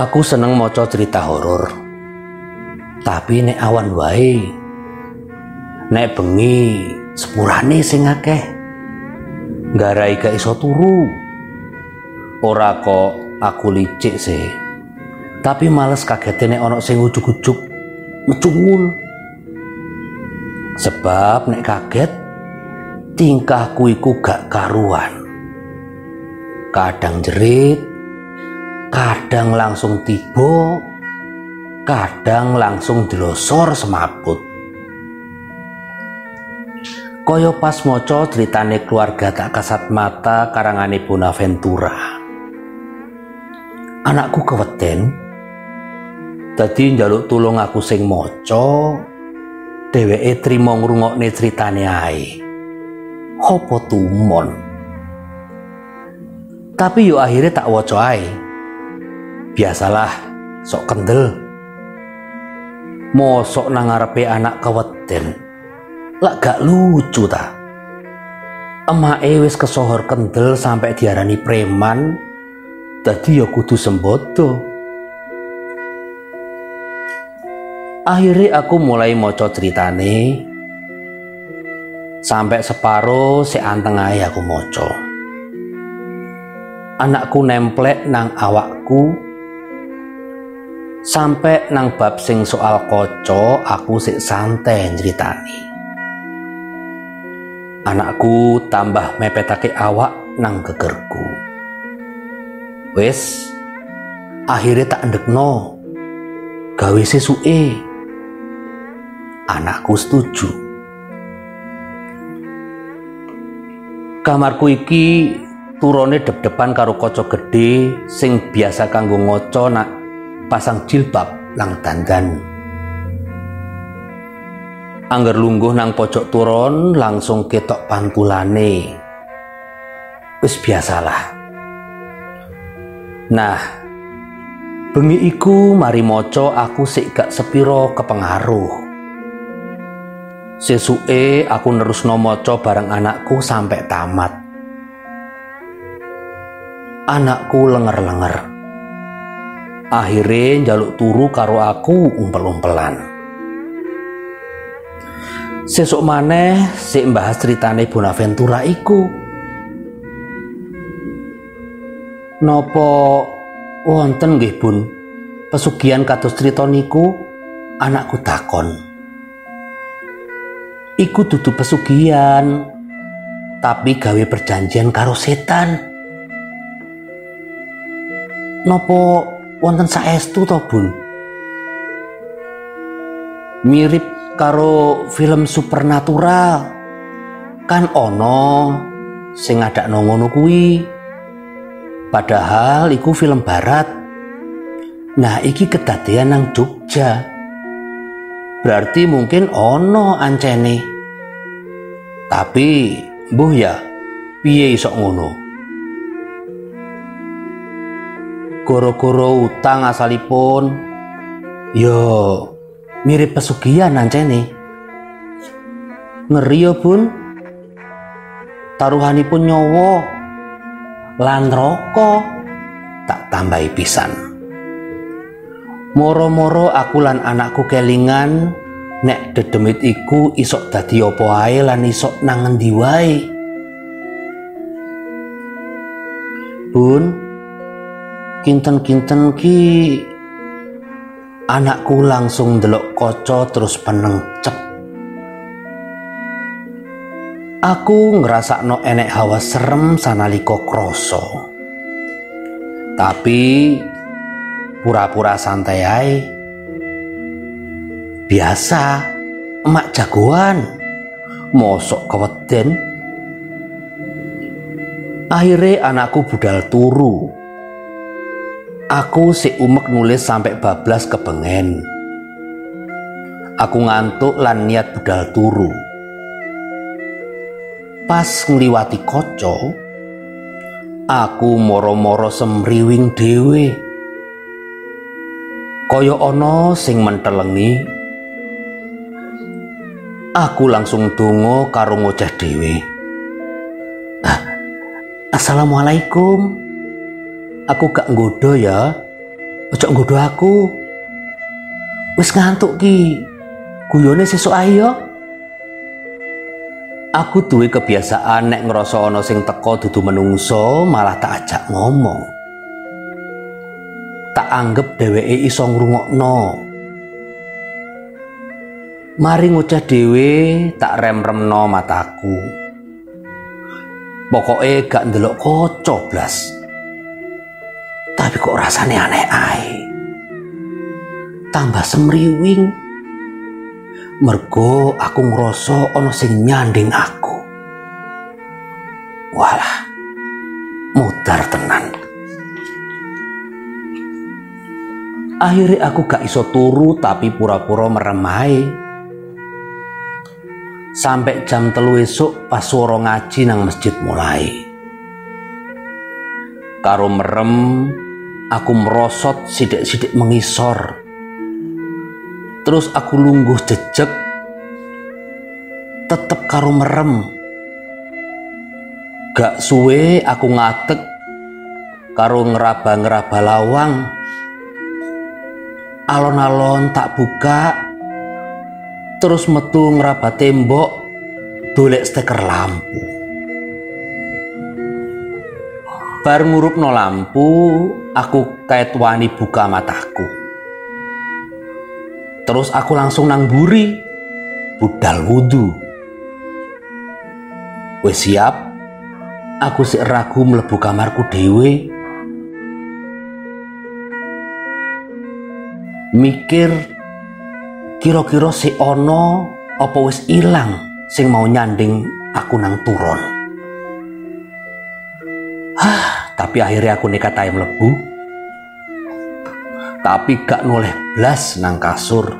Aku seneng maca cerita horor. Tapi nek awan wae. Nek bengi sepurane sing akeh. Garai gak iso turu. Ora kok aku licik sih. Tapi males kagetene nek ana sing ujug-ujug mecungul. Sebab nek kaget tingkahku iku gak karuan. Kadang jerit, kadang langsung tiba, kadang langsung dilosor semaput. Koyo pas moco ceritane keluarga tak kasat mata karangane Bonaventura. Anakku keweten, dadi njaluk tulung aku sing moco, dheweke trimo ngrungokne ceritane ae. Hopo tumon? Tapi yo akhirnya tak waca ae. Biasalah, sok kendel. Mosok nang ngarepe anak keweden. Lak gak lucu ta. Emake wis kesohor kendel sampai diarani preman. Dadi ya kudu sembodo. Akhirnya aku mulai maca ceritane sampai separuh si anteng aku maca. Anakku nemplek nang awakku sampai nang bab sing soal koco aku sik santai ceritani anakku tambah mepetake awak nang gegerku. Wis akhirnya tak endekno gawe sesuke. Anakku setuju. Kamarku iki turone dep-depan karo kaca gede sing biasa kanggo ngoco nak pasang jilbab lang dandan. Angger lungguh nang pojok turun langsung ketok pantulane. Wis biasalah. Nah, bengi iku mari moco aku sik gak sepiro kepengaruh. Sesuke aku nerus maca bareng anakku sampai tamat. Anakku lenger-lenger akhirnya jaluk turu karo aku umpel-umpelan. Sesuk maneh sik mbahas ceritane Bonaventura iku. Nopo wonten nggih Bun? Pesugihan kados cerita niku anakku takon. Iku dudu pesugihan tapi gawe perjanjian karo setan. Nopo wonten saestu to Bun? Mirip karo film supernatural. Kan ono sing ada kuwi. Padahal iku film barat. Nah iki kedadean nang Jogja. Berarti mungkin ono ancene. Tapi mbuh ya piye iso ngono goro-goro utang asalipun. Yo mirip pesugihan nancene ngeri yo bun. Taruhanipun nyowo lan rokok tak tambahi pisan. Moro-moro aku lan anakku kelingan nek dedemit iku isok dadi apa ae lan isok nang ngendi wae? Bun, kinten-kinten ki anakku langsung delok koco terus penengcep aku ngerasa no enek hawa serem sanaliko kroso tapi pura-pura santai ae. Biasa emak jagoan. Mosok keweden. Akhirnya anakku budal turu Aku si umek nulis sampai bablas kepengen. Aku ngantuk lan niat budal turu. Pas ngliwati koco, aku moro-moro semriwing dewe. Koyo ono sing mentelengi. Aku langsung tungo karo ngoceh dewe. Ah, Assalamualaikum aku gak nggoda ya Ojo nggodho aku. Wis ngantuk ki. Guyone sesuk ayo. Aku duwe kebiasaan nek ngrasa ana sing teko dudu menungso malah tak ajak ngomong. Tak anggap dheweke iso ngrungokno. Mari ngucap dhewe tak rem-remno mataku. Pokoke gak ndelok kaca blas. Tapi kok rasane aneh ae. Tambah semriwing. Mergo aku ngrasa ana sing nyanding aku. Walah mutar tenan. Akhirnya aku gak iso turu tapi pura-pura meremai sampai jam telu esok pas suara ngaji nang masjid mulai. Karo merem aku merosot sidik-sidik mengisor Terus aku lungguh jejek tetep karo merem. Gak suwe aku ngatek karo ngeraba-ngeraba lawang. Alon-alon tak buka terus metu ngeraba tembok dolek steker lampu. Bar no lampu, aku kait wani buka mataku. Terus aku langsung nang buri, budal wudhu. Wes siap, aku sik ragu mlebu kamarku dhewe. Mikir kira-kira si ono apa wis ilang sing mau nyanding aku nang turon. Hah, tapi akhirnya aku nekat ae mlebu tapi gak noleh blas nang kasur.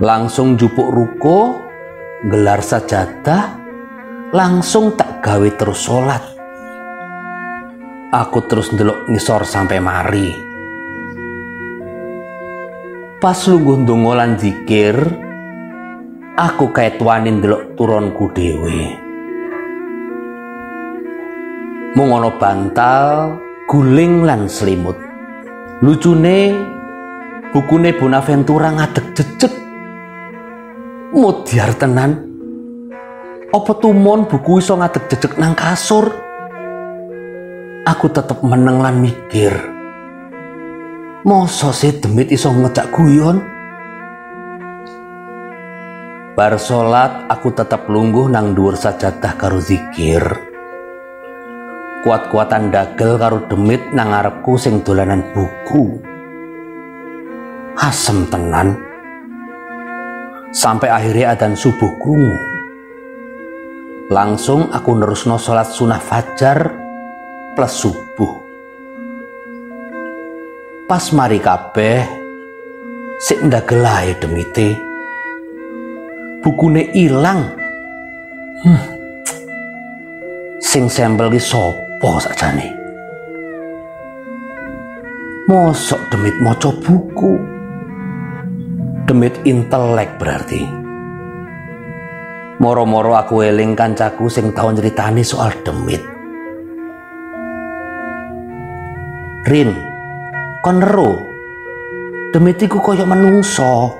Langsung jupuk ruko, gelar sajadah, langsung tak gawe terus sholat. Aku terus ndelok ngisor sampai mari. Pas lungguh ndonga lan zikir, aku kayak tuanin ndelok turunku Mungono bantal, guling lan selimut. Lucune bukune Bonaventura ngadeg jejeg. Mudyar tenan. Apa tumon buku iso ngadeg jejeg nang kasur? Aku tetep meneng lan mikir. Masa sih demit iso ngejak guyon? Bar salat aku tetap lungguh nang dhuwur sajadah karo zikir kuat-kuatan dagel karo demit nang ngarepku sing dolanan buku. Asem tenan. Sampai akhirnya adan subuh krungu langsung aku nerusno sholat sunah fajar plus subuh. Pas mari kabeh sik ndagelae demite. Bukune ilang. Hmm. sing sampel ki sapa apa sakjane? Mosok demit maca buku? Demit intelek berarti. Moro-moro aku eling kancaku sing tau nyeritani soal demit. Rin kon ero demit iku kaya menungso.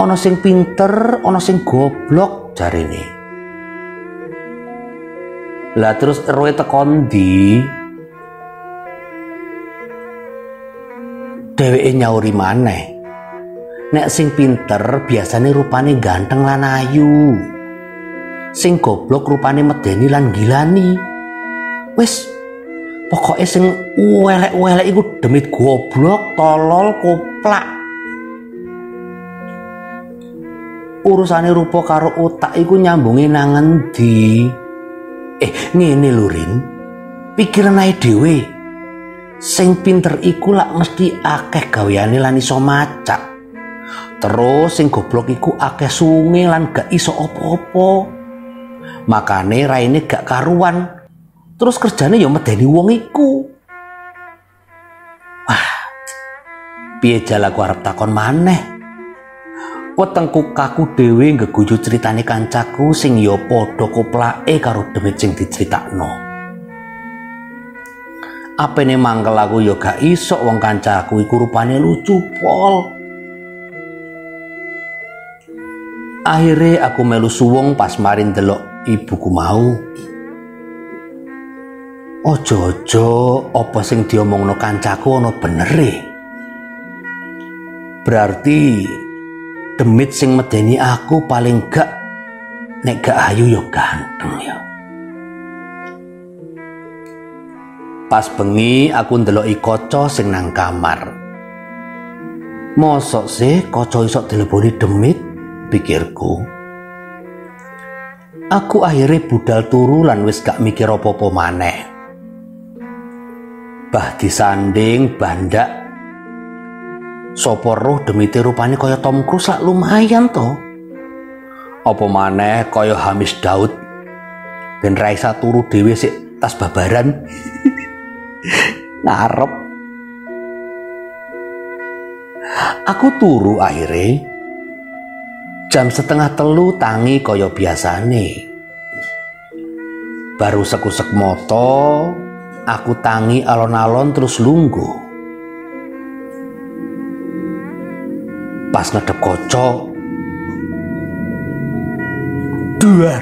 Ana sing pinter ana sing goblok jarine lah terus roe tekon di dheweke nyauri maneh. Nek sing pinter biasanya rupane ganteng lan ayu. Sing goblok rupane medeni lan gilani. Wis pokoknya sing welek-welek iku demit goblok, tolol, koplak. Urusane rupa karo otak iku nyambungi nang endi? Eh, ngene lho Rin. Pikiran ae dhewe. Sing pinter iku lak mesti akeh gaweane lan iso macak. Terus sing goblok iku akeh sunge lan gak iso opo-opo. Makane raine gak karuan. Terus kerjane ya medeni wong iku. Wah. Piye jalaku arep takon maneh? Wetengku kaku dhewe ngeguyu critane kancaku sing ya padha koplake karo demit sing diceritakno. Apene mangkel aku ya gak iso wong kancaku iku rupane lucu pol. Akhirnya aku melu suwung pas marin delok ibuku mau. Ojo-ojo apa sing diomongno kancaku ana bener e. Berarti demit sing medeni aku paling gak nek gak ayu ya ganteng ya. Pas bengi aku ndeloki kaca sing nang kamar. Mosok sih kaca iso dileboni demit pikirku. Aku akhirnya budal turu lan wis gak mikir apa-apa maneh. Bah disanding bandak Sopo roh demite rupane kaya Tom Cruise lak lumayan to. Apa maneh kaya Hamis Daud? Ben Raisa turu dhewe sik tas babaran. ngarep. Aku turu akhirnya jam setengah telu tangi kaya biasane. Baru sekusek moto aku tangi alon-alon terus lunggu pas ngedep kocok. Dua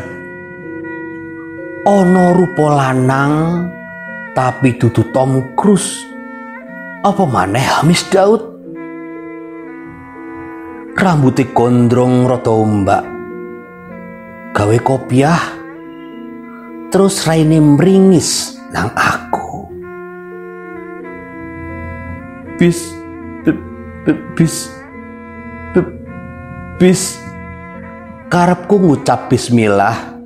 ono rupa lanang tapi dudu Tom Cruise. Apa maneh Hamis Daud? Rambutnya gondrong rada ombak. Gawe kopiah. Terus raine meringis nang aku. Bis bis bis karepku ngucap bismillah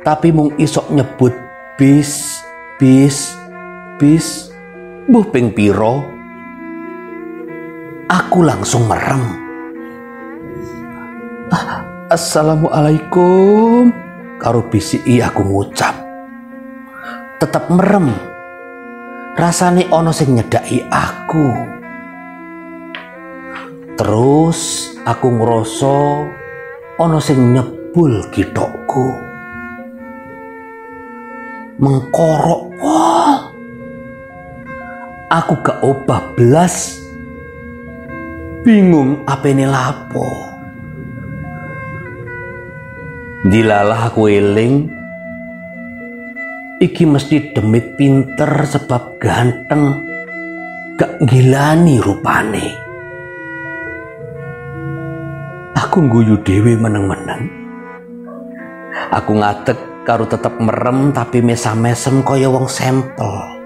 tapi mung isok nyebut bis bis bis buh ping piro? Aku langsung merem. Ah, Assalamualaikum karo bisi aku ngucap. Tetap merem. Rasane ono sing nyedaki aku terus aku ngerasa ono sing nyebul kitokku mengkorok wah. Aku gak obah belas bingung apa ini lapo. Dilalah aku eling. Iki mesti demit pinter sebab ganteng. Gak gilani rupane aku guyu dewi meneng-meneng. Aku ngatek karo tetep merem tapi mesam-mesem kaya wong sampel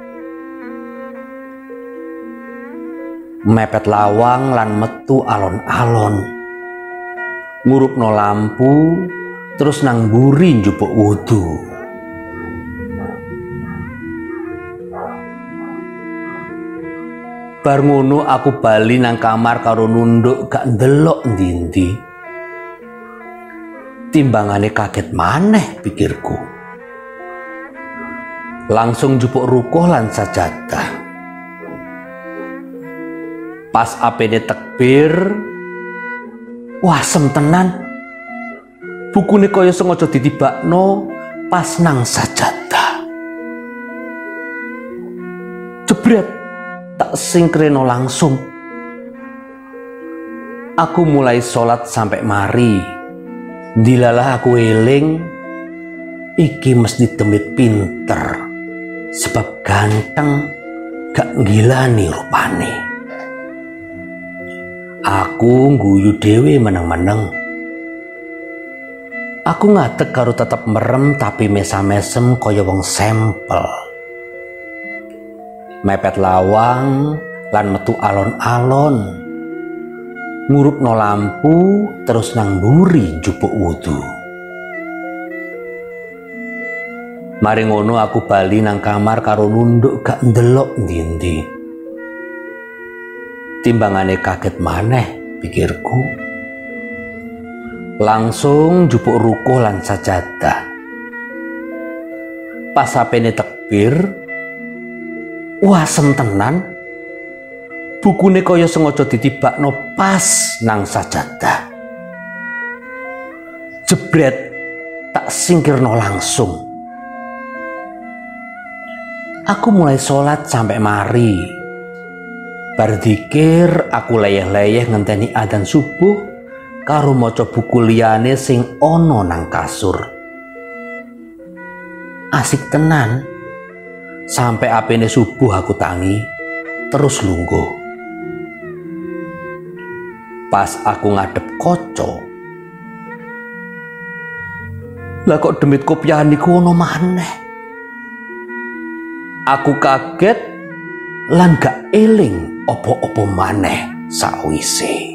mepet lawang lan metu alon-alon. Ngurupno lampu terus nang buri njupuk wudu. Bar ngono aku bali nang kamar karo nunduk gak ndelok ndi-ndi timbangane kaget maneh pikirku. Langsung jupuk rukuh lan sajadah. Pas APD tekbir wasem tenan. Bukune kaya sengaja ditibakno pas nang sajadah. Jebret tak singkreno langsung. Aku mulai sholat sampai mari dilalah aku eling iki mesti demit pinter sebab ganteng gak gilani rupane Aku guyu dewe meneng-meneng. Aku ngatek karo tetep merem tapi mesa-mesem kaya wong sampel. Mepet lawang lan metu alon-alon. Ngurup no lampu terus nang buri jupuk wudu. Mari ngono aku bali nang kamar karo nunduk gak ndelok ndi-ndi. Timbangane kaget maneh pikirku. Langsung jupuk rukuh lan sajadah. Pas sapene tekbir wasem tenan bukune kaya sengaja ditibakno pas nang sajadah jebret tak singkirno langsung Aku mulai sholat sampai mari. Berdikir aku leyeh-leyeh ngenteni adzan subuh karo maca buku liyane sing ana nang kasur. Asik tenan. Sampai apene subuh aku tangi terus lungguh. Pas aku ngadep koco, lah kok demit kopiah niku ono maneh. Aku kaget lan gak eling opo-opo maneh sawise.